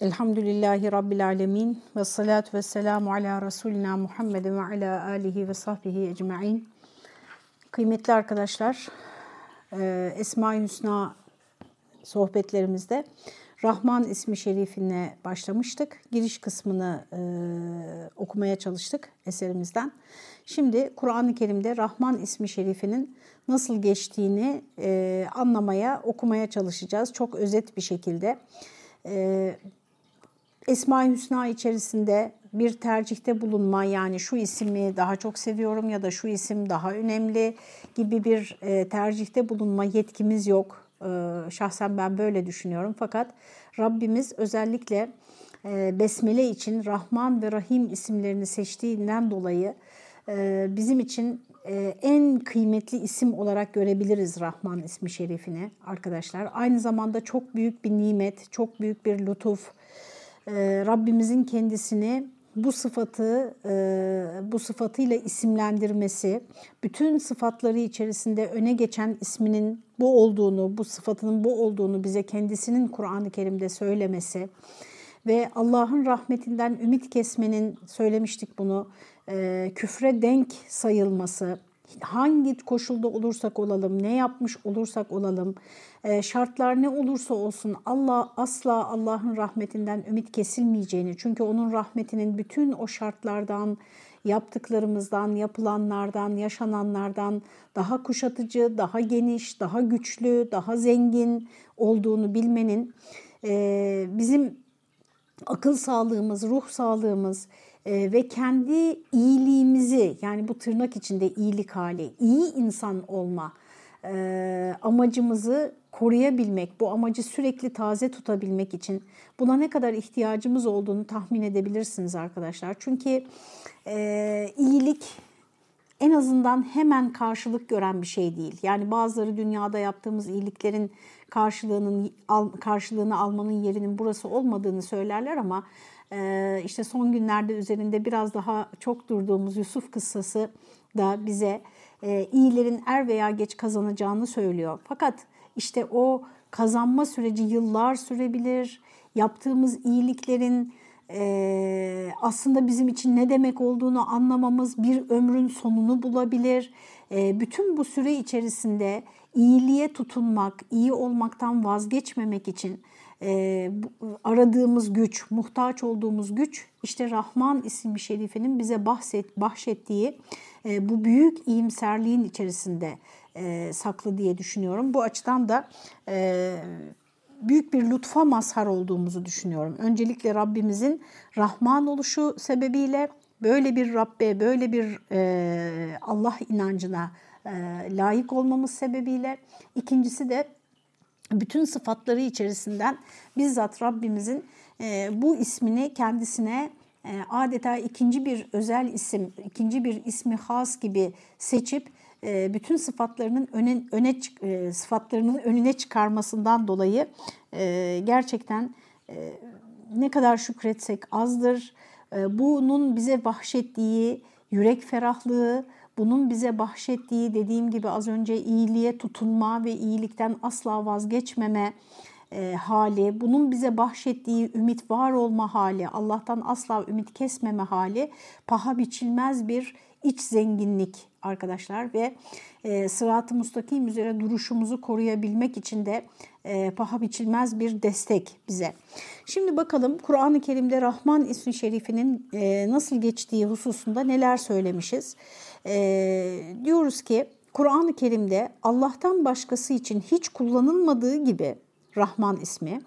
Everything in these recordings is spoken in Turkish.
Elhamdülillahi Rabbil Alemin ve salatu ve selamu ala Resulina Muhammed ve ala alihi ve sahbihi ecma'in. Kıymetli arkadaşlar, e, Esma-i Hüsna sohbetlerimizde Rahman ismi şerifine başlamıştık. Giriş kısmını e, okumaya çalıştık eserimizden. Şimdi Kur'an-ı Kerim'de Rahman ismi şerifinin nasıl geçtiğini e, anlamaya, okumaya çalışacağız. Çok özet bir şekilde. E, Esma-i Hüsna içerisinde bir tercihte bulunma yani şu ismi daha çok seviyorum ya da şu isim daha önemli gibi bir e, tercihte bulunma yetkimiz yok. E, şahsen ben böyle düşünüyorum fakat Rabbimiz özellikle e, Besmele için Rahman ve Rahim isimlerini seçtiğinden dolayı bizim için en kıymetli isim olarak görebiliriz Rahman ismi şerifini arkadaşlar. Aynı zamanda çok büyük bir nimet, çok büyük bir lütuf. E, Rabbimizin kendisini bu sıfatı e, bu sıfatıyla isimlendirmesi, bütün sıfatları içerisinde öne geçen isminin bu olduğunu, bu sıfatının bu olduğunu bize kendisinin Kur'an-ı Kerim'de söylemesi ve Allah'ın rahmetinden ümit kesmenin söylemiştik bunu e, küfre denk sayılması, hangi koşulda olursak olalım, ne yapmış olursak olalım, e, şartlar ne olursa olsun Allah asla Allah'ın rahmetinden ümit kesilmeyeceğini, çünkü onun rahmetinin bütün o şartlardan, yaptıklarımızdan, yapılanlardan, yaşananlardan daha kuşatıcı, daha geniş, daha güçlü, daha zengin olduğunu bilmenin e, bizim akıl sağlığımız, ruh sağlığımız, e, ve kendi iyiliğimizi yani bu tırnak içinde iyilik hali, iyi insan olma e, amacımızı koruyabilmek, bu amacı sürekli taze tutabilmek için buna ne kadar ihtiyacımız olduğunu tahmin edebilirsiniz arkadaşlar. Çünkü e, iyilik en azından hemen karşılık gören bir şey değil. Yani bazıları dünyada yaptığımız iyiliklerin karşılığının karşılığını almanın yerinin burası olmadığını söylerler ama ee, işte son günlerde üzerinde biraz daha çok durduğumuz Yusuf kıssası da bize e, iyilerin er veya geç kazanacağını söylüyor. Fakat işte o kazanma süreci yıllar sürebilir. Yaptığımız iyiliklerin e, aslında bizim için ne demek olduğunu anlamamız bir ömrün sonunu bulabilir. E, bütün bu süre içerisinde iyiliğe tutunmak, iyi olmaktan vazgeçmemek için e, aradığımız güç, muhtaç olduğumuz güç işte Rahman isimli şerifinin bize bahset, bahşettiği e, bu büyük iyimserliğin içerisinde e, saklı diye düşünüyorum. Bu açıdan da e, büyük bir lütfa mazhar olduğumuzu düşünüyorum. Öncelikle Rabbimizin Rahman oluşu sebebiyle böyle bir Rabbe, böyle bir e, Allah inancına e, layık olmamız sebebiyle. İkincisi de bütün sıfatları içerisinden bizzat Rabbimizin e, bu ismini kendisine e, adeta ikinci bir özel isim, ikinci bir ismi has gibi seçip e, bütün sıfatlarının öne, öne sıfatlarının önüne çıkarmasından dolayı gerçekten ne kadar şükretsek azdır. E, bunun bize bahşettiği yürek ferahlığı, bunun bize bahşettiği dediğim gibi az önce iyiliğe tutunma ve iyilikten asla vazgeçmeme e, hali, bunun bize bahşettiği ümit var olma hali, Allah'tan asla ümit kesmeme hali paha biçilmez bir iç zenginlik arkadaşlar ve e, sırat-ı mustakim üzere duruşumuzu koruyabilmek için de e, paha biçilmez bir destek bize. Şimdi bakalım Kur'an-ı Kerim'de Rahman ismi şerifinin e, nasıl geçtiği hususunda neler söylemişiz. E, diyoruz ki Kur'an-ı Kerim'de Allah'tan başkası için hiç kullanılmadığı gibi Rahman ismi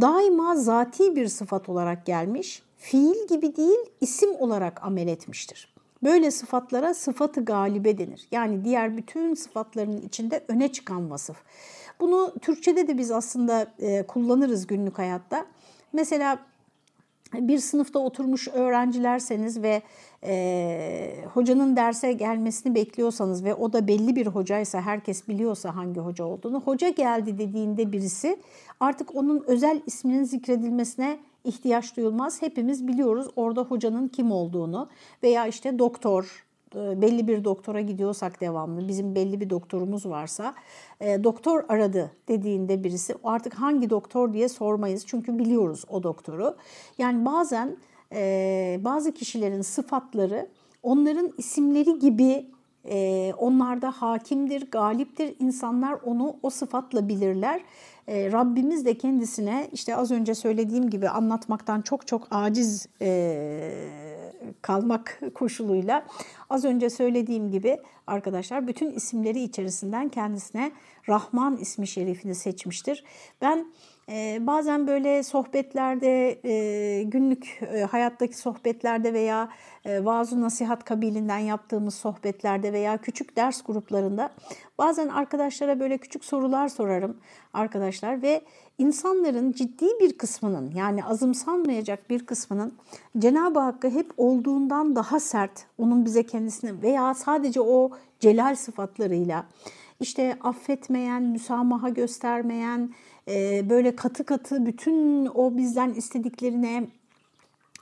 daima zati bir sıfat olarak gelmiş, fiil gibi değil isim olarak amel etmiştir. Böyle sıfatlara sıfatı galibe denir. Yani diğer bütün sıfatların içinde öne çıkan vasıf. Bunu Türkçe'de de biz aslında e, kullanırız günlük hayatta. Mesela bir sınıfta oturmuş öğrencilerseniz ve e, hocanın derse gelmesini bekliyorsanız ve o da belli bir hocaysa herkes biliyorsa hangi hoca olduğunu hoca geldi dediğinde birisi artık onun özel isminin zikredilmesine ihtiyaç duyulmaz. Hepimiz biliyoruz orada hocanın kim olduğunu veya işte doktor belli bir doktora gidiyorsak devamlı, bizim belli bir doktorumuz varsa, e, doktor aradı dediğinde birisi artık hangi doktor diye sormayız çünkü biliyoruz o doktoru. Yani bazen e, bazı kişilerin sıfatları onların isimleri gibi e, onlarda hakimdir, galiptir. İnsanlar onu o sıfatla bilirler. E, Rabbimiz de kendisine işte az önce söylediğim gibi anlatmaktan çok çok aciz e, kalmak koşuluyla az önce söylediğim gibi arkadaşlar bütün isimleri içerisinden kendisine Rahman ismi şerifini seçmiştir. Ben e, bazen böyle sohbetlerde, e, günlük e, hayattaki sohbetlerde veya e, vaaz nasihat kabilinden yaptığımız sohbetlerde veya küçük ders gruplarında bazen arkadaşlara böyle küçük sorular sorarım arkadaşlar ve insanların ciddi bir kısmının yani azımsanmayacak bir kısmının Cenab-ı Hakk'a hep olduğundan daha sert, onun bize kendisini veya sadece o celal sıfatlarıyla işte affetmeyen, müsamaha göstermeyen, e, böyle katı katı bütün o bizden istediklerine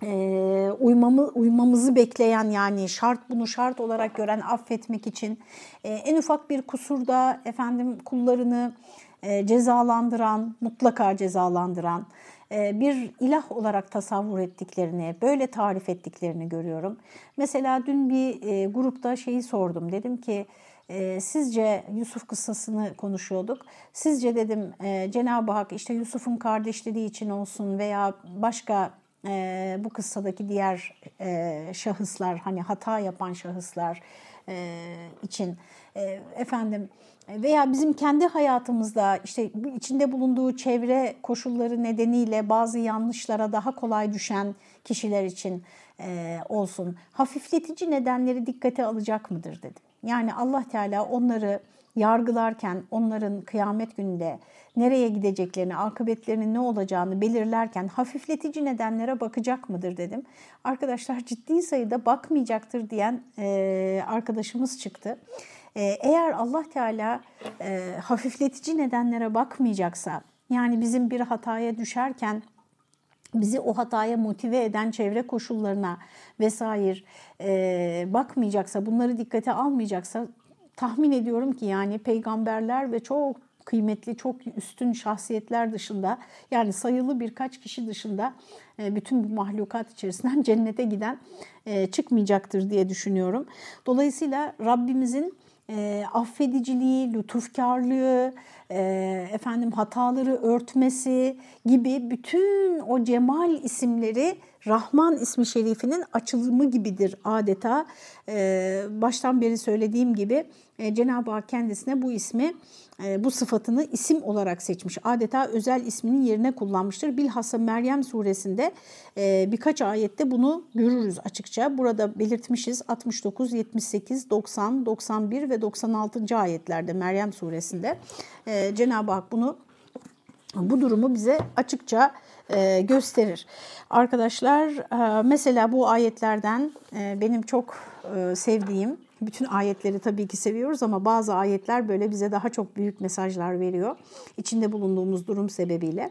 e, uymamı, uymamızı bekleyen yani şart bunu şart olarak gören affetmek için e, en ufak bir kusurda efendim kullarını e, cezalandıran, mutlaka cezalandıran e, bir ilah olarak tasavvur ettiklerini, böyle tarif ettiklerini görüyorum. Mesela dün bir e, grupta şeyi sordum. Dedim ki sizce Yusuf kıssasını konuşuyorduk. Sizce dedim Cenab-ı Hak işte Yusuf'un kardeşleri için olsun veya başka e, bu kıssadaki diğer e, şahıslar hani hata yapan şahıslar e, için e, efendim veya bizim kendi hayatımızda işte içinde bulunduğu çevre koşulları nedeniyle bazı yanlışlara daha kolay düşen kişiler için e, olsun hafifletici nedenleri dikkate alacak mıdır dedim. Yani Allah Teala onları yargılarken, onların kıyamet gününde nereye gideceklerini, akıbetlerinin ne olacağını belirlerken hafifletici nedenlere bakacak mıdır dedim. Arkadaşlar ciddi sayıda bakmayacaktır diyen e, arkadaşımız çıktı. E, eğer Allah Teala e, hafifletici nedenlere bakmayacaksa, yani bizim bir hataya düşerken bizi o hataya motive eden çevre koşullarına vesaire e, bakmayacaksa, bunları dikkate almayacaksa tahmin ediyorum ki yani peygamberler ve çok kıymetli, çok üstün şahsiyetler dışında yani sayılı birkaç kişi dışında e, bütün bu mahlukat içerisinden cennete giden e, çıkmayacaktır diye düşünüyorum. Dolayısıyla Rabbimizin e, affediciliği, lütufkarlığı, efendim hataları örtmesi gibi bütün o cemal isimleri Rahman ismi şerifinin açılımı gibidir adeta. baştan beri söylediğim gibi Cenab-ı Hak kendisine bu ismi bu sıfatını isim olarak seçmiş. Adeta özel isminin yerine kullanmıştır. Bilhassa Meryem suresinde e, birkaç ayette bunu görürüz açıkça. Burada belirtmişiz 69, 78, 90, 91 ve 96. ayetlerde Meryem suresinde e, Cenab-ı Hak bunu bu durumu bize açıkça gösterir. Arkadaşlar mesela bu ayetlerden benim çok sevdiğim bütün ayetleri tabii ki seviyoruz ama bazı ayetler böyle bize daha çok büyük mesajlar veriyor. İçinde bulunduğumuz durum sebebiyle.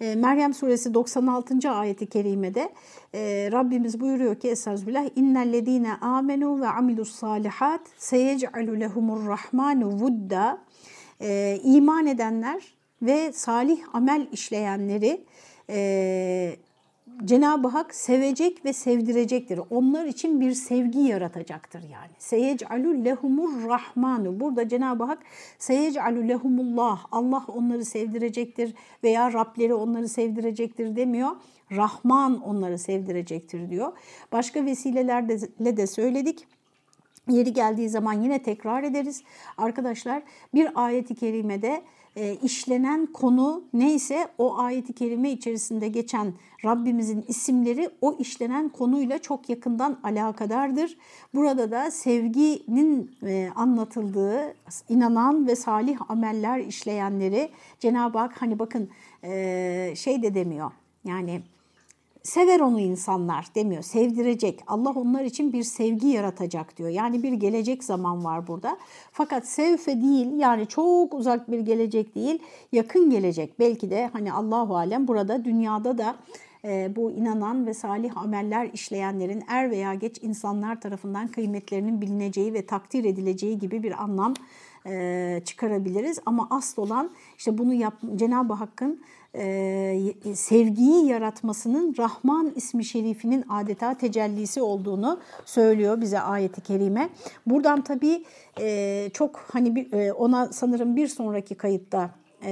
Ee, Meryem suresi 96. ayeti kerimede e, Rabbimiz buyuruyor ki Estağfirullah innellezine amenu ve amilus salihat seyec'alu lehumur rahmanu vudda e, iman edenler ve salih amel işleyenleri e, Cenab-ı Hak sevecek ve sevdirecektir. Onlar için bir sevgi yaratacaktır yani. Seyec'alü lehumur rahmanu. Burada Cenab-ı Hak seyec'alü lehumullah. Allah onları sevdirecektir veya Rableri onları sevdirecektir demiyor. Rahman onları sevdirecektir diyor. Başka vesilelerle de söyledik. Yeri geldiği zaman yine tekrar ederiz. Arkadaşlar bir ayeti kerimede e, işlenen konu neyse o ayeti kerime içerisinde geçen Rabbimizin isimleri o işlenen konuyla çok yakından alakadardır. Burada da sevginin e, anlatıldığı inanan ve salih ameller işleyenleri Cenab-ı Hak hani bakın e, şey de demiyor yani sever onu insanlar demiyor. Sevdirecek. Allah onlar için bir sevgi yaratacak diyor. Yani bir gelecek zaman var burada. Fakat sevfe değil yani çok uzak bir gelecek değil. Yakın gelecek. Belki de hani Allahu alem burada dünyada da e, bu inanan ve salih ameller işleyenlerin er veya geç insanlar tarafından kıymetlerinin bilineceği ve takdir edileceği gibi bir anlam e, çıkarabiliriz. Ama asıl olan işte bunu yap, Cenab-ı Hakk'ın e, sevgiyi yaratmasının Rahman ismi şerifinin adeta tecellisi olduğunu söylüyor bize ayeti kerime. Buradan tabii e, çok hani bir, e, ona sanırım bir sonraki kayıtta e,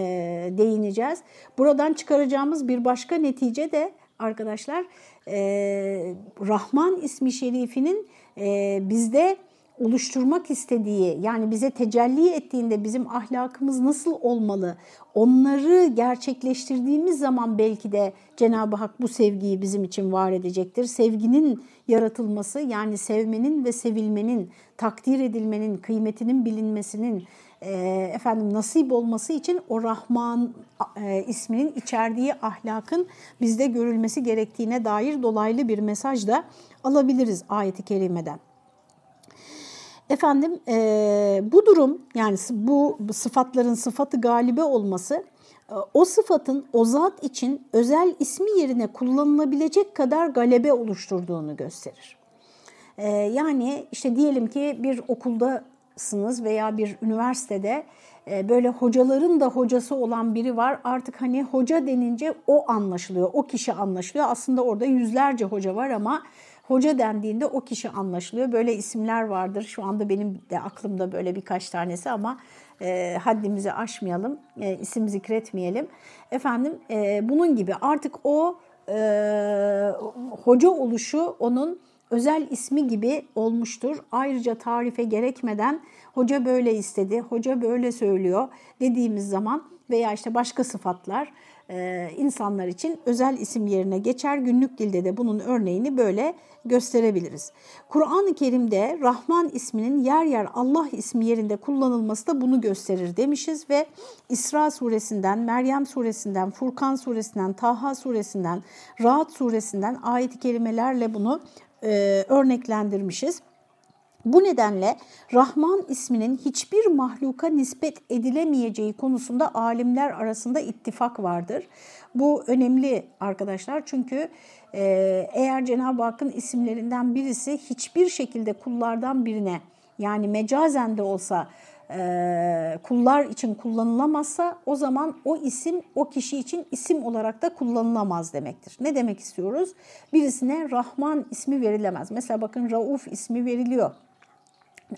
değineceğiz. Buradan çıkaracağımız bir başka netice de arkadaşlar e, Rahman ismi şerifinin e, bizde oluşturmak istediği yani bize tecelli ettiğinde bizim ahlakımız nasıl olmalı onları gerçekleştirdiğimiz zaman belki de Cenab-ı Hak bu sevgiyi bizim için var edecektir. Sevginin yaratılması yani sevmenin ve sevilmenin, takdir edilmenin, kıymetinin bilinmesinin e, efendim nasip olması için o Rahman e, isminin içerdiği ahlakın bizde görülmesi gerektiğine dair dolaylı bir mesaj da alabiliriz ayeti kerimeden. Efendim e, bu durum yani bu sıfatların sıfatı galibe olması e, o sıfatın o zat için özel ismi yerine kullanılabilecek kadar galebe oluşturduğunu gösterir. E, yani işte diyelim ki bir okuldasınız veya bir üniversitede e, böyle hocaların da hocası olan biri var. Artık hani hoca denince o anlaşılıyor, o kişi anlaşılıyor. Aslında orada yüzlerce hoca var ama Hoca dendiğinde o kişi anlaşılıyor. Böyle isimler vardır. Şu anda benim de aklımda böyle birkaç tanesi ama e, haddimizi aşmayalım, e, isim zikretmeyelim. Efendim e, bunun gibi artık o e, hoca oluşu onun özel ismi gibi olmuştur. Ayrıca tarife gerekmeden hoca böyle istedi, hoca böyle söylüyor dediğimiz zaman veya işte başka sıfatlar insanlar için özel isim yerine geçer. Günlük dilde de bunun örneğini böyle gösterebiliriz. Kur'an-ı Kerim'de Rahman isminin yer yer Allah ismi yerinde kullanılması da bunu gösterir demişiz ve İsra suresinden, Meryem suresinden, Furkan suresinden, Taha suresinden, Rahat suresinden ayet-i kerimelerle bunu e, örneklendirmişiz. Bu nedenle Rahman isminin hiçbir mahluka nispet edilemeyeceği konusunda alimler arasında ittifak vardır. Bu önemli arkadaşlar çünkü e, eğer Cenab-ı Hakk'ın isimlerinden birisi hiçbir şekilde kullardan birine yani mecazen de olsa e, kullar için kullanılamazsa o zaman o isim o kişi için isim olarak da kullanılamaz demektir. Ne demek istiyoruz? Birisine Rahman ismi verilemez. Mesela bakın Rauf ismi veriliyor.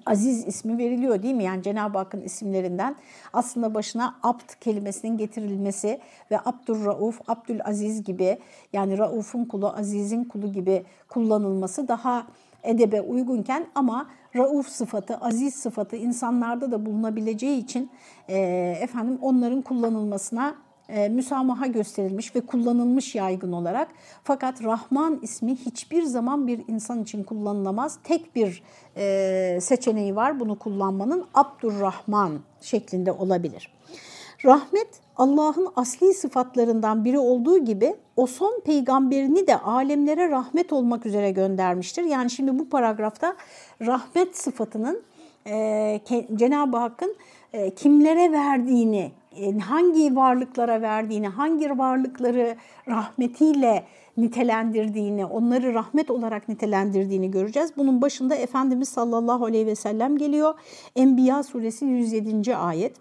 Aziz ismi veriliyor değil mi? Yani Cenab-ı Hakk'ın isimlerinden aslında başına Abd kelimesinin getirilmesi ve Abdurrauf, Abdülaziz gibi yani Rauf'un kulu, Aziz'in kulu gibi kullanılması daha edebe uygunken ama Rauf sıfatı, aziz sıfatı insanlarda da bulunabileceği için e, efendim onların kullanılmasına e, müsamaha gösterilmiş ve kullanılmış yaygın olarak. Fakat Rahman ismi hiçbir zaman bir insan için kullanılamaz. Tek bir e, seçeneği var bunu kullanmanın Abdurrahman şeklinde olabilir. Rahmet Allah'ın asli sıfatlarından biri olduğu gibi o son peygamberini de alemlere rahmet olmak üzere göndermiştir. Yani şimdi bu paragrafta rahmet sıfatının e, Cenab-ı Hakk'ın e, kimlere verdiğini hangi varlıklara verdiğini, hangi varlıkları rahmetiyle nitelendirdiğini, onları rahmet olarak nitelendirdiğini göreceğiz. Bunun başında Efendimiz sallallahu aleyhi ve sellem geliyor. Enbiya suresi 107. ayet.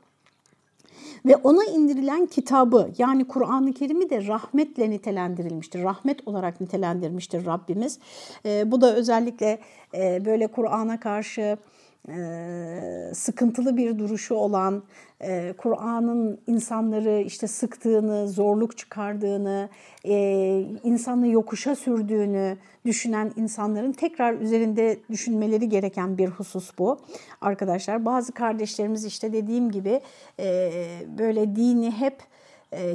Ve ona indirilen kitabı yani Kur'an-ı Kerim'i de rahmetle nitelendirilmiştir. Rahmet olarak nitelendirmiştir Rabbimiz. E, bu da özellikle e, böyle Kur'an'a karşı sıkıntılı bir duruşu olan, Kur'an'ın insanları işte sıktığını, zorluk çıkardığını, insanı yokuşa sürdüğünü düşünen insanların tekrar üzerinde düşünmeleri gereken bir husus bu. Arkadaşlar bazı kardeşlerimiz işte dediğim gibi böyle dini hep E,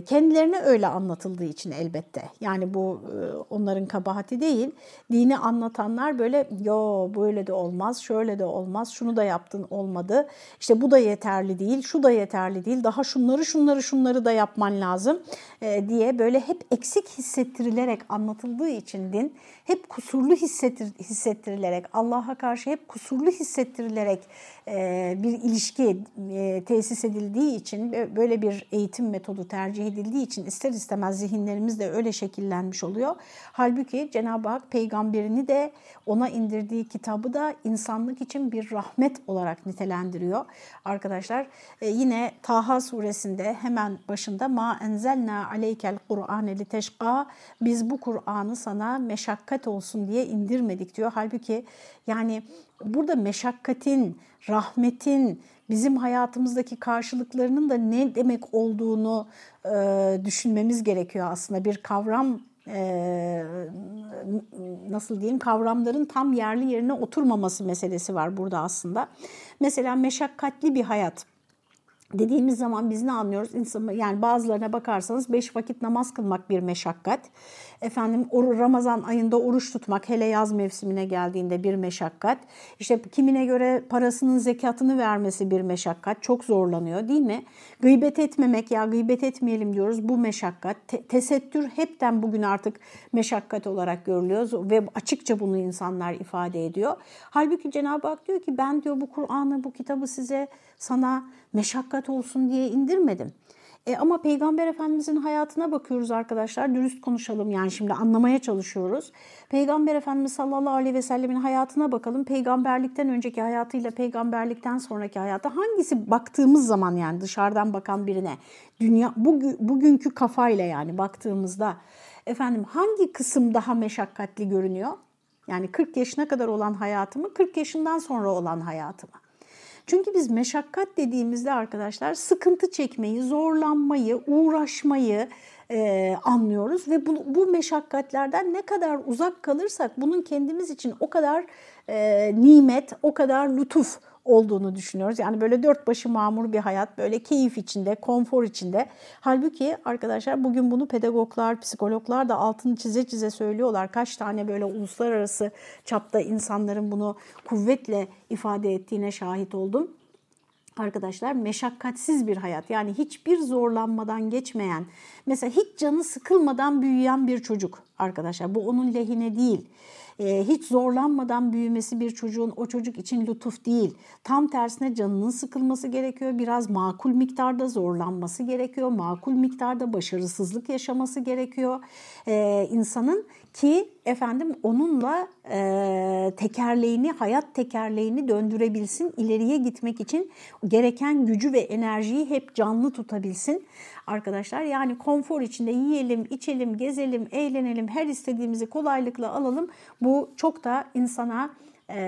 kendilerine öyle anlatıldığı için elbette. Yani bu e, onların kabahati değil. Dini anlatanlar böyle yo böyle de olmaz, şöyle de olmaz, şunu da yaptın olmadı. İşte bu da yeterli değil, şu da yeterli değil. Daha şunları şunları şunları da yapman lazım e, diye böyle hep eksik hissettirilerek anlatıldığı için din hep kusurlu hissettir, hissettirilerek Allah'a karşı hep kusurlu hissettirilerek bir ilişki tesis edildiği için böyle bir eğitim metodu tercih tercih edildiği için ister istemez zihinlerimiz de öyle şekillenmiş oluyor. Halbuki Cenab-ı Hak peygamberini de ona indirdiği kitabı da insanlık için bir rahmet olarak nitelendiriyor. Arkadaşlar e, yine Taha suresinde hemen başında ma enzelna aleykel Kur'ane li teşqa biz bu Kur'an'ı sana meşakkat olsun diye indirmedik diyor. Halbuki yani burada meşakkatin, rahmetin, bizim hayatımızdaki karşılıklarının da ne demek olduğunu e, düşünmemiz gerekiyor aslında. Bir kavram e, nasıl diyeyim kavramların tam yerli yerine oturmaması meselesi var burada aslında. Mesela meşakkatli bir hayat dediğimiz zaman biz ne anlıyoruz? İnsan, yani bazılarına bakarsanız beş vakit namaz kılmak bir meşakkat. Efendim Ramazan ayında oruç tutmak hele yaz mevsimine geldiğinde bir meşakkat. İşte kimine göre parasının zekatını vermesi bir meşakkat. Çok zorlanıyor değil mi? Gıybet etmemek ya gıybet etmeyelim diyoruz bu meşakkat. Te tesettür hepten bugün artık meşakkat olarak görülüyor ve açıkça bunu insanlar ifade ediyor. Halbuki Cenab-ı Hak diyor ki ben diyor bu Kur'an'ı bu kitabı size sana meşakkat olsun diye indirmedim. E ama Peygamber Efendimizin hayatına bakıyoruz arkadaşlar. Dürüst konuşalım yani şimdi anlamaya çalışıyoruz. Peygamber Efendimiz sallallahu aleyhi ve sellemin hayatına bakalım. Peygamberlikten önceki hayatıyla peygamberlikten sonraki hayata hangisi baktığımız zaman yani dışarıdan bakan birine dünya bugün, bugünkü kafayla yani baktığımızda efendim hangi kısım daha meşakkatli görünüyor? Yani 40 yaşına kadar olan hayatımı, 40 yaşından sonra olan hayatımı. Çünkü biz meşakkat dediğimizde arkadaşlar sıkıntı çekmeyi, zorlanmayı, uğraşmayı e, anlıyoruz. Ve bu, bu meşakkatlerden ne kadar uzak kalırsak bunun kendimiz için o kadar e, nimet, o kadar lütuf olduğunu düşünüyoruz. Yani böyle dört başı mamur bir hayat, böyle keyif içinde, konfor içinde. Halbuki arkadaşlar bugün bunu pedagoglar, psikologlar da altını çize çize söylüyorlar. Kaç tane böyle uluslararası çapta insanların bunu kuvvetle ifade ettiğine şahit oldum arkadaşlar meşakkatsiz bir hayat yani hiçbir zorlanmadan geçmeyen mesela hiç canı sıkılmadan büyüyen bir çocuk arkadaşlar bu onun lehine değil e, hiç zorlanmadan büyümesi bir çocuğun o çocuk için lütuf değil. Tam tersine canının sıkılması gerekiyor. Biraz makul miktarda zorlanması gerekiyor. Makul miktarda başarısızlık yaşaması gerekiyor. E, insanın ki efendim onunla e, tekerleğini, hayat tekerleğini döndürebilsin, ileriye gitmek için gereken gücü ve enerjiyi hep canlı tutabilsin arkadaşlar. Yani konfor içinde yiyelim, içelim, gezelim, eğlenelim, her istediğimizi kolaylıkla alalım. Bu çok da insana e,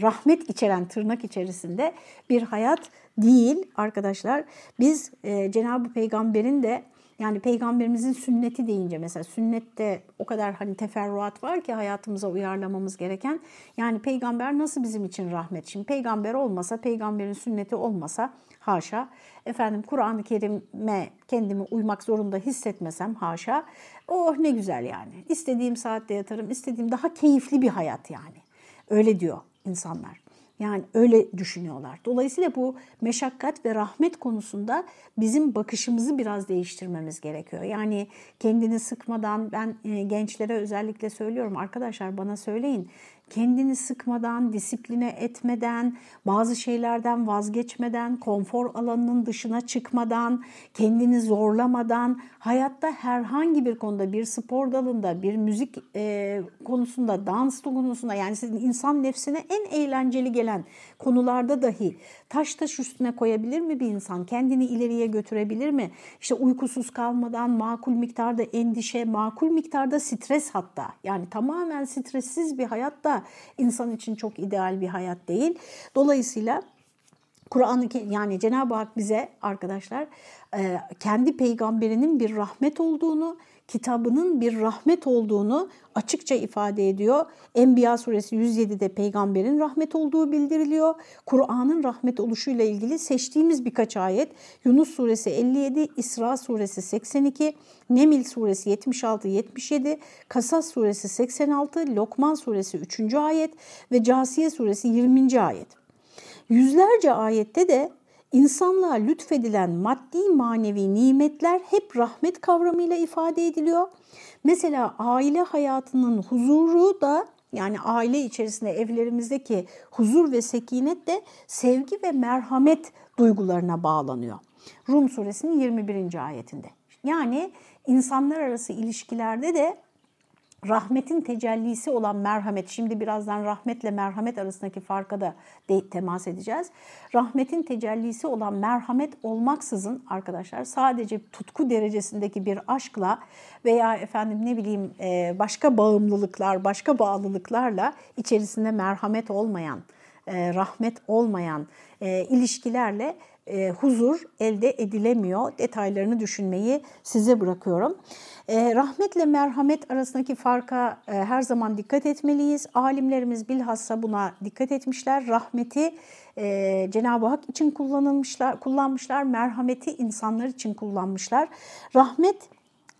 rahmet içeren tırnak içerisinde bir hayat değil arkadaşlar. Biz e, Cenab-ı Peygamber'in de yani peygamberimizin sünneti deyince mesela sünnette o kadar hani teferruat var ki hayatımıza uyarlamamız gereken. Yani peygamber nasıl bizim için rahmet? Şimdi peygamber olmasa, peygamberin sünneti olmasa haşa. Efendim Kur'an-ı Kerim'e kendimi uymak zorunda hissetmesem haşa. Oh ne güzel yani. İstediğim saatte yatarım, istediğim daha keyifli bir hayat yani. Öyle diyor insanlar. Yani öyle düşünüyorlar. Dolayısıyla bu meşakkat ve rahmet konusunda bizim bakışımızı biraz değiştirmemiz gerekiyor. Yani kendini sıkmadan ben e, gençlere özellikle söylüyorum arkadaşlar bana söyleyin kendini sıkmadan, disipline etmeden, bazı şeylerden vazgeçmeden, konfor alanının dışına çıkmadan, kendini zorlamadan, hayatta herhangi bir konuda, bir spor dalında, bir müzik e, konusunda, dans konusunda yani sizin insan nefsine en eğlenceli gelen konularda dahi taş taş üstüne koyabilir mi bir insan? Kendini ileriye götürebilir mi? İşte uykusuz kalmadan makul miktarda endişe, makul miktarda stres hatta. Yani tamamen stressiz bir hayatta insan için çok ideal bir hayat değil. Dolayısıyla Kur'an-ı yani Cenab-ı Hak bize arkadaşlar kendi peygamberinin bir rahmet olduğunu, kitabının bir rahmet olduğunu açıkça ifade ediyor. Enbiya suresi 107'de peygamberin rahmet olduğu bildiriliyor. Kur'an'ın rahmet oluşuyla ilgili seçtiğimiz birkaç ayet Yunus suresi 57, İsra suresi 82, Nemil suresi 76-77, Kasas suresi 86, Lokman suresi 3. ayet ve Casiye suresi 20. ayet. Yüzlerce ayette de insanlığa lütfedilen maddi manevi nimetler hep rahmet kavramıyla ifade ediliyor. Mesela aile hayatının huzuru da yani aile içerisinde evlerimizdeki huzur ve sekinet de sevgi ve merhamet duygularına bağlanıyor. Rum suresinin 21. ayetinde. Yani insanlar arası ilişkilerde de rahmetin tecellisi olan merhamet, şimdi birazdan rahmetle merhamet arasındaki farka da temas edeceğiz. Rahmetin tecellisi olan merhamet olmaksızın arkadaşlar sadece tutku derecesindeki bir aşkla veya efendim ne bileyim e, başka bağımlılıklar, başka bağlılıklarla içerisinde merhamet olmayan, e, rahmet olmayan e, huzur elde edilemiyor. Detaylarını düşünmeyi size bırakıyorum. E, rahmetle merhamet arasındaki farka e, her zaman dikkat etmeliyiz. Alimlerimiz bilhassa buna dikkat etmişler. Rahmeti e, Cenab-ı Hak için kullanılmışlar, kullanmışlar. Merhameti insanlar için kullanmışlar. Rahmet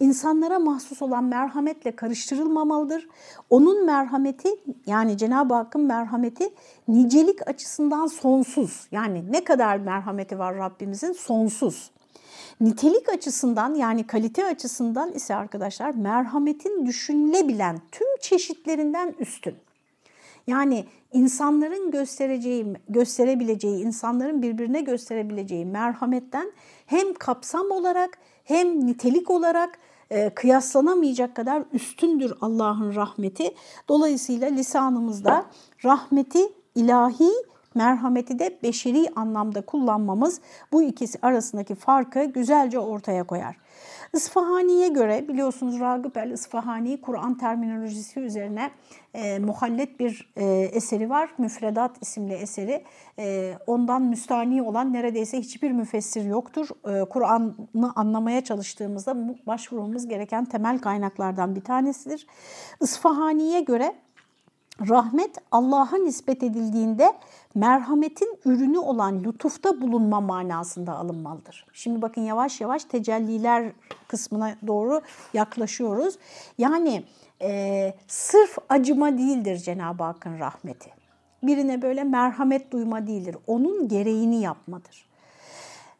insanlara mahsus olan merhametle karıştırılmamalıdır. Onun merhameti yani Cenab-ı Hakk'ın merhameti nicelik açısından sonsuz. Yani ne kadar merhameti var Rabbimizin sonsuz. Nitelik açısından yani kalite açısından ise arkadaşlar merhametin düşünülebilen tüm çeşitlerinden üstün. Yani insanların göstereceği, gösterebileceği, insanların birbirine gösterebileceği merhametten hem kapsam olarak hem nitelik olarak e, kıyaslanamayacak kadar üstündür Allah'ın rahmeti. Dolayısıyla lisanımızda rahmeti ilahi merhameti de beşeri anlamda kullanmamız bu ikisi arasındaki farkı güzelce ortaya koyar. İsfahani'ye göre biliyorsunuz Ragıp el İsfahani Kur'an terminolojisi üzerine e, muhallet bir e, eseri var. Müfredat isimli eseri. E, ondan müstani olan neredeyse hiçbir müfessir yoktur. E, Kur'an'ı anlamaya çalıştığımızda başvurmamız gereken temel kaynaklardan bir tanesidir. İsfahani'ye göre rahmet Allah'a nispet edildiğinde merhametin ürünü olan lütufta bulunma manasında alınmalıdır. Şimdi bakın yavaş yavaş tecelliler kısmına doğru yaklaşıyoruz. Yani e, sırf acıma değildir Cenab-ı Hakk'ın rahmeti. Birine böyle merhamet duyma değildir. Onun gereğini yapmadır.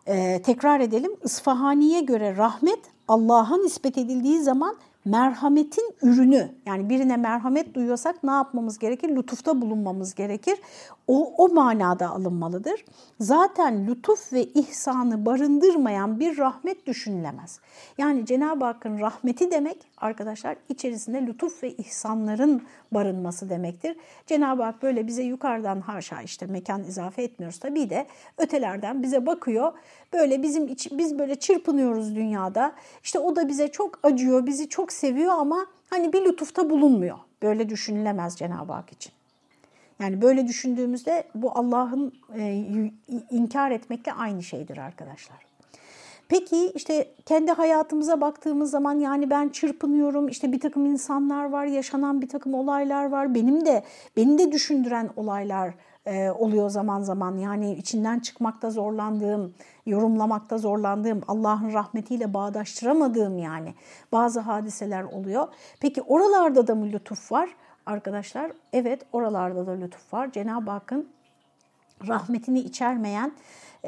E, tekrar edelim. İsfahani'ye göre rahmet Allah'a nispet edildiği zaman merhametin ürünü yani birine merhamet duyuyorsak ne yapmamız gerekir? Lütufta bulunmamız gerekir. O, o manada alınmalıdır. Zaten lütuf ve ihsanı barındırmayan bir rahmet düşünülemez. Yani Cenab-ı Hakk'ın rahmeti demek arkadaşlar içerisinde lütuf ve ihsanların barınması demektir. Cenab-ı Hak böyle bize yukarıdan haşa işte mekan izafe etmiyoruz tabii de ötelerden bize bakıyor. Böyle bizim iç, biz böyle çırpınıyoruz dünyada. İşte o da bize çok acıyor, bizi çok seviyor ama hani bir lütufta bulunmuyor. Böyle düşünülemez Cenab-ı Hak için. Yani böyle düşündüğümüzde bu Allah'ın e, inkar etmekle aynı şeydir arkadaşlar. Peki işte kendi hayatımıza baktığımız zaman yani ben çırpınıyorum işte bir takım insanlar var yaşanan bir takım olaylar var benim de beni de düşündüren olaylar e, oluyor zaman zaman yani içinden çıkmakta zorlandığım yorumlamakta zorlandığım Allah'ın rahmetiyle bağdaştıramadığım yani bazı hadiseler oluyor. Peki oralarda da mı lütuf var? Arkadaşlar evet oralarda da lütuf var. Cenab-ı Hakk'ın rahmetini içermeyen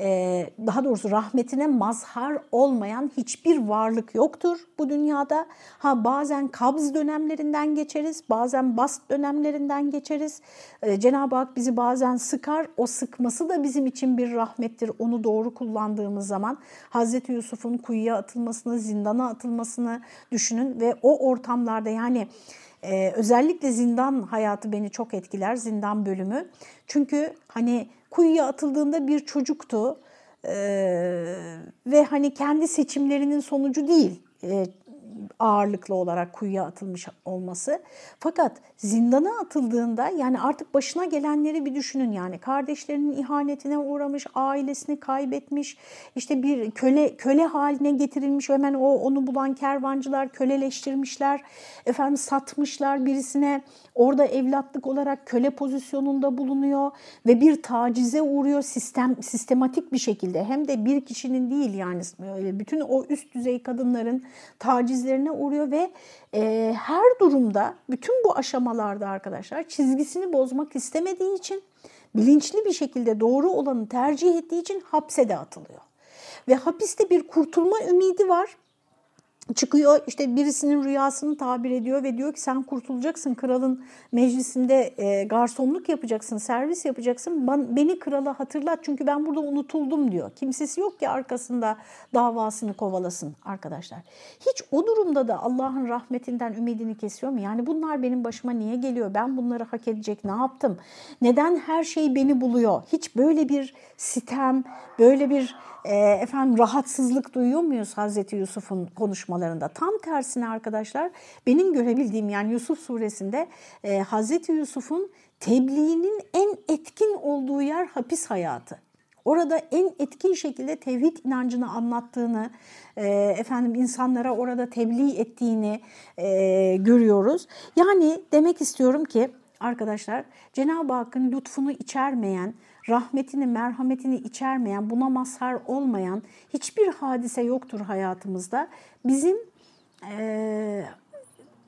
ee, daha doğrusu rahmetine mazhar olmayan hiçbir varlık yoktur bu dünyada. Ha bazen kabz dönemlerinden geçeriz, bazen bast dönemlerinden geçeriz. Ee, Cenab-ı Hak bizi bazen sıkar, o sıkması da bizim için bir rahmettir. Onu doğru kullandığımız zaman Hazreti Yusuf'un kuyuya atılmasını, zindana atılmasını düşünün ve o ortamlarda yani ee, özellikle zindan hayatı beni çok etkiler, zindan bölümü. Çünkü hani kuyuya atıldığında bir çocuktu ee, ve hani kendi seçimlerinin sonucu değil. Ee, ağırlıklı olarak kuyuya atılmış olması. Fakat zindana atıldığında yani artık başına gelenleri bir düşünün. Yani kardeşlerinin ihanetine uğramış, ailesini kaybetmiş, işte bir köle köle haline getirilmiş hemen o onu bulan kervancılar köleleştirmişler, efendim satmışlar birisine. Orada evlatlık olarak köle pozisyonunda bulunuyor ve bir tacize uğruyor sistem sistematik bir şekilde. Hem de bir kişinin değil yani bütün o üst düzey kadınların tacizlerine uğruyor ve e, her durumda bütün bu aşamalarda arkadaşlar çizgisini bozmak istemediği için bilinçli bir şekilde doğru olanı tercih ettiği için hapse de atılıyor. Ve hapiste bir kurtulma ümidi var çıkıyor işte birisinin rüyasını tabir ediyor ve diyor ki sen kurtulacaksın kralın meclisinde e, garsonluk yapacaksın servis yapacaksın ben, beni krala hatırlat çünkü ben burada unutuldum diyor. Kimsesi yok ki arkasında davasını kovalasın arkadaşlar. Hiç o durumda da Allah'ın rahmetinden ümidini kesiyor mu? Yani bunlar benim başıma niye geliyor? Ben bunları hak edecek ne yaptım? Neden her şey beni buluyor? Hiç böyle bir sitem, böyle bir e, efendim rahatsızlık duyuyor muyuz Hazreti Yusuf'un konuşmalarında? Tam tersine arkadaşlar benim görebildiğim yani Yusuf suresinde e, Hazreti Yusuf'un tebliğinin en etkin olduğu yer hapis hayatı. Orada en etkin şekilde tevhid inancını anlattığını, e, efendim insanlara orada tebliğ ettiğini e, görüyoruz. Yani demek istiyorum ki arkadaşlar Cenab-ı Hakk'ın lütfunu içermeyen, rahmetini, merhametini içermeyen, buna mazhar olmayan hiçbir hadise yoktur hayatımızda. Bizim e,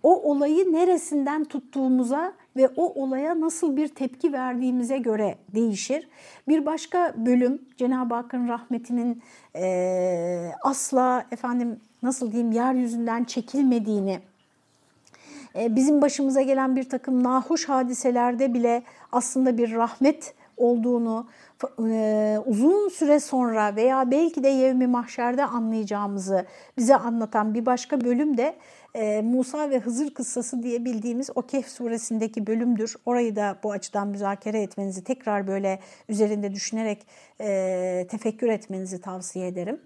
o olayı neresinden tuttuğumuza ve o olaya nasıl bir tepki verdiğimize göre değişir. Bir başka bölüm Cenab-ı Hakk'ın rahmetinin e, asla efendim nasıl diyeyim yeryüzünden çekilmediğini, bizim başımıza gelen bir takım nahoş hadiselerde bile aslında bir rahmet olduğunu e, uzun süre sonra veya belki de yevmi mahşerde anlayacağımızı bize anlatan bir başka bölüm de e, Musa ve Hızır kıssası diye bildiğimiz o Kehf suresindeki bölümdür. Orayı da bu açıdan müzakere etmenizi tekrar böyle üzerinde düşünerek e, tefekkür etmenizi tavsiye ederim.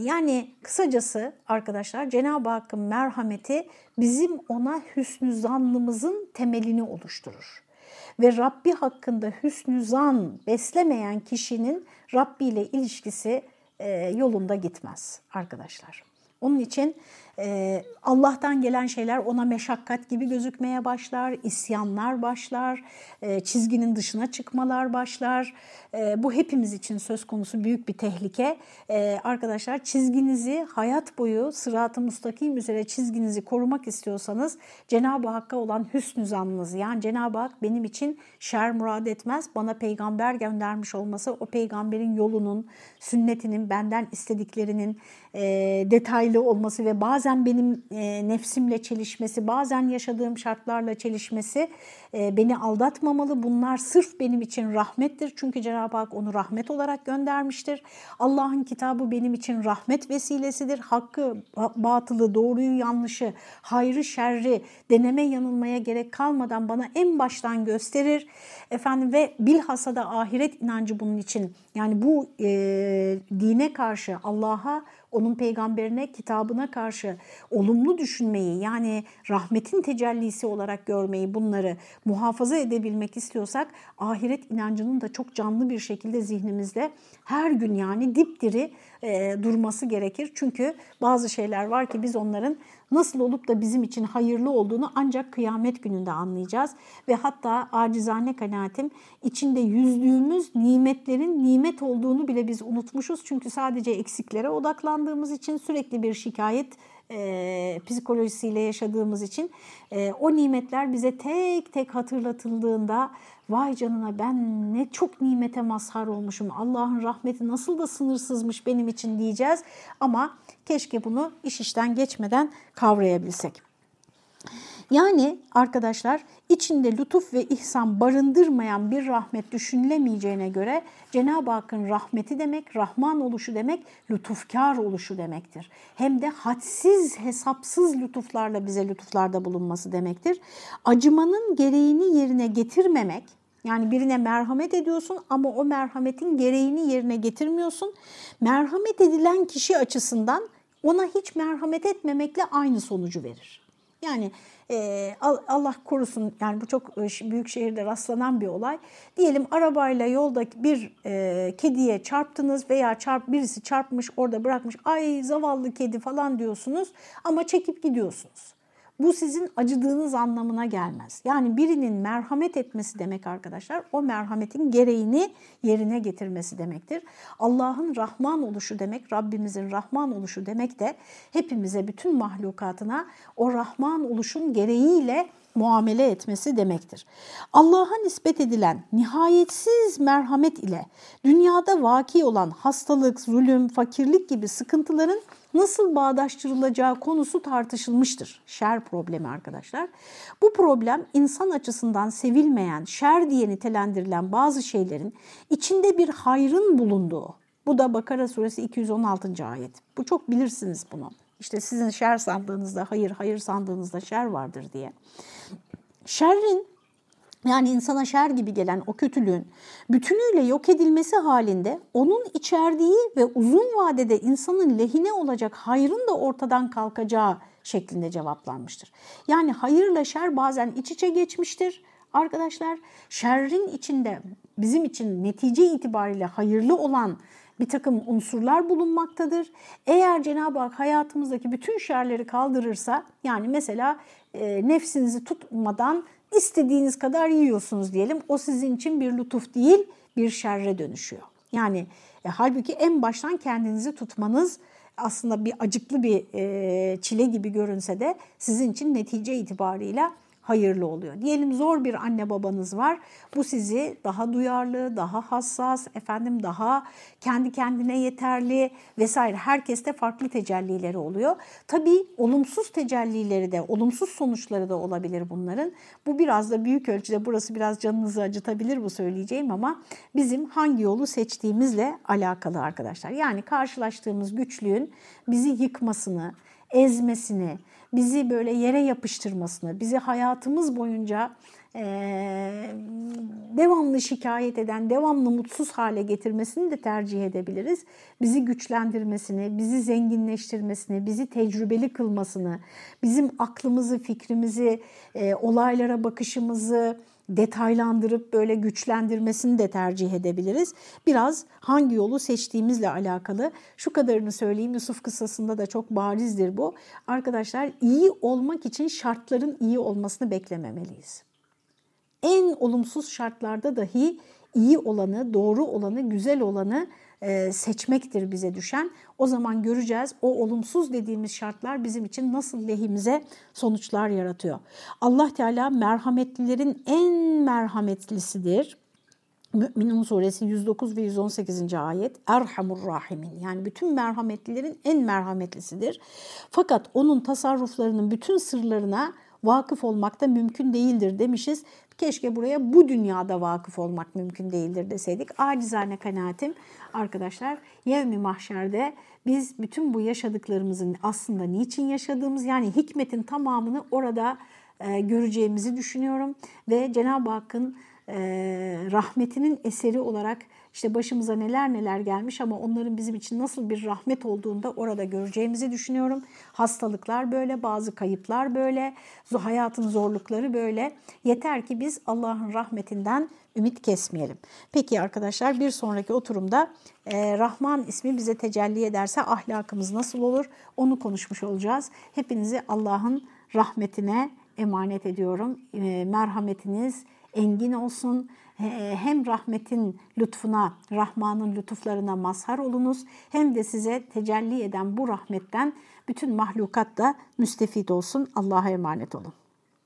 Yani kısacası arkadaşlar Cenab-ı Hakk'ın merhameti bizim ona hüsnü zannımızın temelini oluşturur ve Rabbi hakkında hüsnü zan beslemeyen kişinin Rabbi ile ilişkisi e, yolunda gitmez arkadaşlar. Onun için e, Allah'tan gelen şeyler ona meşakkat gibi gözükmeye başlar, isyanlar başlar, e, çizginin dışına çıkmalar başlar. E, bu hepimiz için söz konusu büyük bir tehlike. E, arkadaşlar çizginizi hayat boyu sırat-ı mustakim üzere çizginizi korumak istiyorsanız Cenab-ı Hakk'a olan hüsnü zannınızı yani Cenab-ı Hak benim için şer murad etmez. Bana peygamber göndermiş olması o peygamberin yolunun, sünnetinin, benden istediklerinin e, detaylı olması ve bazen benim e, nefsimle çelişmesi, bazen yaşadığım şartlarla çelişmesi e, beni aldatmamalı. Bunlar sırf benim için rahmettir. Çünkü Cenab-ı Hak onu rahmet olarak göndermiştir. Allah'ın kitabı benim için rahmet vesilesidir. Hakkı, batılı, doğruyu, yanlışı, hayrı, şerri deneme yanılmaya gerek kalmadan bana en baştan gösterir. Efendim ve bilhassa da ahiret inancı bunun için. Yani bu e, dine karşı Allah'a onun peygamberine, kitabına karşı olumlu düşünmeyi yani rahmetin tecellisi olarak görmeyi bunları muhafaza edebilmek istiyorsak ahiret inancının da çok canlı bir şekilde zihnimizde her gün yani dipdiri e, durması gerekir. Çünkü bazı şeyler var ki biz onların nasıl olup da bizim için hayırlı olduğunu ancak kıyamet gününde anlayacağız. Ve hatta acizane kanaatim içinde yüzdüğümüz nimetlerin nimet olduğunu bile biz unutmuşuz. Çünkü sadece eksiklere odaklandığımız için sürekli bir şikayet e, psikolojisiyle yaşadığımız için e, o nimetler bize tek tek hatırlatıldığında vay canına ben ne çok nimete mazhar olmuşum Allah'ın rahmeti nasıl da sınırsızmış benim için diyeceğiz ama keşke bunu iş işten geçmeden kavrayabilsek. Yani arkadaşlar içinde lütuf ve ihsan barındırmayan bir rahmet düşünülemeyeceğine göre Cenab-ı Hakk'ın rahmeti demek, Rahman oluşu demek, lütufkar oluşu demektir. Hem de hadsiz, hesapsız lütuflarla bize lütuflarda bulunması demektir. Acımanın gereğini yerine getirmemek, yani birine merhamet ediyorsun ama o merhametin gereğini yerine getirmiyorsun. Merhamet edilen kişi açısından ona hiç merhamet etmemekle aynı sonucu verir. Yani e, Allah korusun yani bu çok e, büyük şehirde rastlanan bir olay. Diyelim arabayla yolda bir e, kediye çarptınız veya çarp birisi çarpmış orada bırakmış ay zavallı kedi falan diyorsunuz ama çekip gidiyorsunuz. Bu sizin acıdığınız anlamına gelmez. Yani birinin merhamet etmesi demek arkadaşlar o merhametin gereğini yerine getirmesi demektir. Allah'ın Rahman oluşu demek, Rabbimizin Rahman oluşu demek de hepimize, bütün mahlukatına o Rahman oluşun gereğiyle muamele etmesi demektir. Allah'a nispet edilen nihayetsiz merhamet ile dünyada vaki olan hastalık, zulüm, fakirlik gibi sıkıntıların nasıl bağdaştırılacağı konusu tartışılmıştır. Şer problemi arkadaşlar. Bu problem insan açısından sevilmeyen, şer diye nitelendirilen bazı şeylerin içinde bir hayrın bulunduğu. Bu da Bakara suresi 216. ayet. Bu çok bilirsiniz bunu. İşte sizin şer sandığınızda hayır, hayır sandığınızda şer vardır diye. Şerrin yani insana şer gibi gelen o kötülüğün bütünüyle yok edilmesi halinde onun içerdiği ve uzun vadede insanın lehine olacak hayrın da ortadan kalkacağı şeklinde cevaplanmıştır. Yani hayırla şer bazen iç içe geçmiştir. Arkadaşlar şerrin içinde bizim için netice itibariyle hayırlı olan bir takım unsurlar bulunmaktadır. Eğer Cenab-ı Hak hayatımızdaki bütün şerleri kaldırırsa yani mesela e, nefsinizi tutmadan istediğiniz kadar yiyorsunuz diyelim. O sizin için bir lütuf değil bir şerre dönüşüyor. Yani e, halbuki en baştan kendinizi tutmanız aslında bir acıklı bir e, çile gibi görünse de sizin için netice itibarıyla hayırlı oluyor. Diyelim zor bir anne babanız var. Bu sizi daha duyarlı, daha hassas, efendim daha kendi kendine yeterli vesaire. Herkeste farklı tecellileri oluyor. Tabii olumsuz tecellileri de, olumsuz sonuçları da olabilir bunların. Bu biraz da büyük ölçüde burası biraz canınızı acıtabilir bu söyleyeceğim ama bizim hangi yolu seçtiğimizle alakalı arkadaşlar. Yani karşılaştığımız güçlüğün bizi yıkmasını, ezmesini, bizi böyle yere yapıştırmasını, bizi hayatımız boyunca e, devamlı şikayet eden, devamlı mutsuz hale getirmesini de tercih edebiliriz. Bizi güçlendirmesini, bizi zenginleştirmesini, bizi tecrübeli kılmasını, bizim aklımızı, fikrimizi, e, olaylara bakışımızı, detaylandırıp böyle güçlendirmesini de tercih edebiliriz. Biraz hangi yolu seçtiğimizle alakalı. Şu kadarını söyleyeyim Yusuf kıssasında da çok barizdir bu. Arkadaşlar iyi olmak için şartların iyi olmasını beklememeliyiz. En olumsuz şartlarda dahi iyi olanı, doğru olanı, güzel olanı seçmektir bize düşen. O zaman göreceğiz o olumsuz dediğimiz şartlar bizim için nasıl lehimize sonuçlar yaratıyor. Allah Teala merhametlilerin en merhametlisidir. Mü'minun suresi 109 ve 118. ayet Erhamur Rahimin yani bütün merhametlilerin en merhametlisidir. Fakat onun tasarruflarının bütün sırlarına vakıf olmak da mümkün değildir demişiz. Keşke buraya bu dünyada vakıf olmak mümkün değildir deseydik. Acizane kanaatim arkadaşlar yevmi mahşerde biz bütün bu yaşadıklarımızın aslında niçin yaşadığımız yani hikmetin tamamını orada e, göreceğimizi düşünüyorum. Ve Cenab-ı Hakk'ın e, rahmetinin eseri olarak işte başımıza neler neler gelmiş ama onların bizim için nasıl bir rahmet olduğunu da orada göreceğimizi düşünüyorum. Hastalıklar böyle, bazı kayıplar böyle, hayatın zorlukları böyle. Yeter ki biz Allah'ın rahmetinden ümit kesmeyelim. Peki arkadaşlar bir sonraki oturumda e, Rahman ismi bize tecelli ederse ahlakımız nasıl olur onu konuşmuş olacağız. Hepinizi Allah'ın rahmetine emanet ediyorum. E, merhametiniz engin olsun hem rahmetin lütfuna, Rahman'ın lütuflarına mazhar olunuz hem de size tecelli eden bu rahmetten bütün mahlukat da müstefit olsun. Allah'a emanet olun.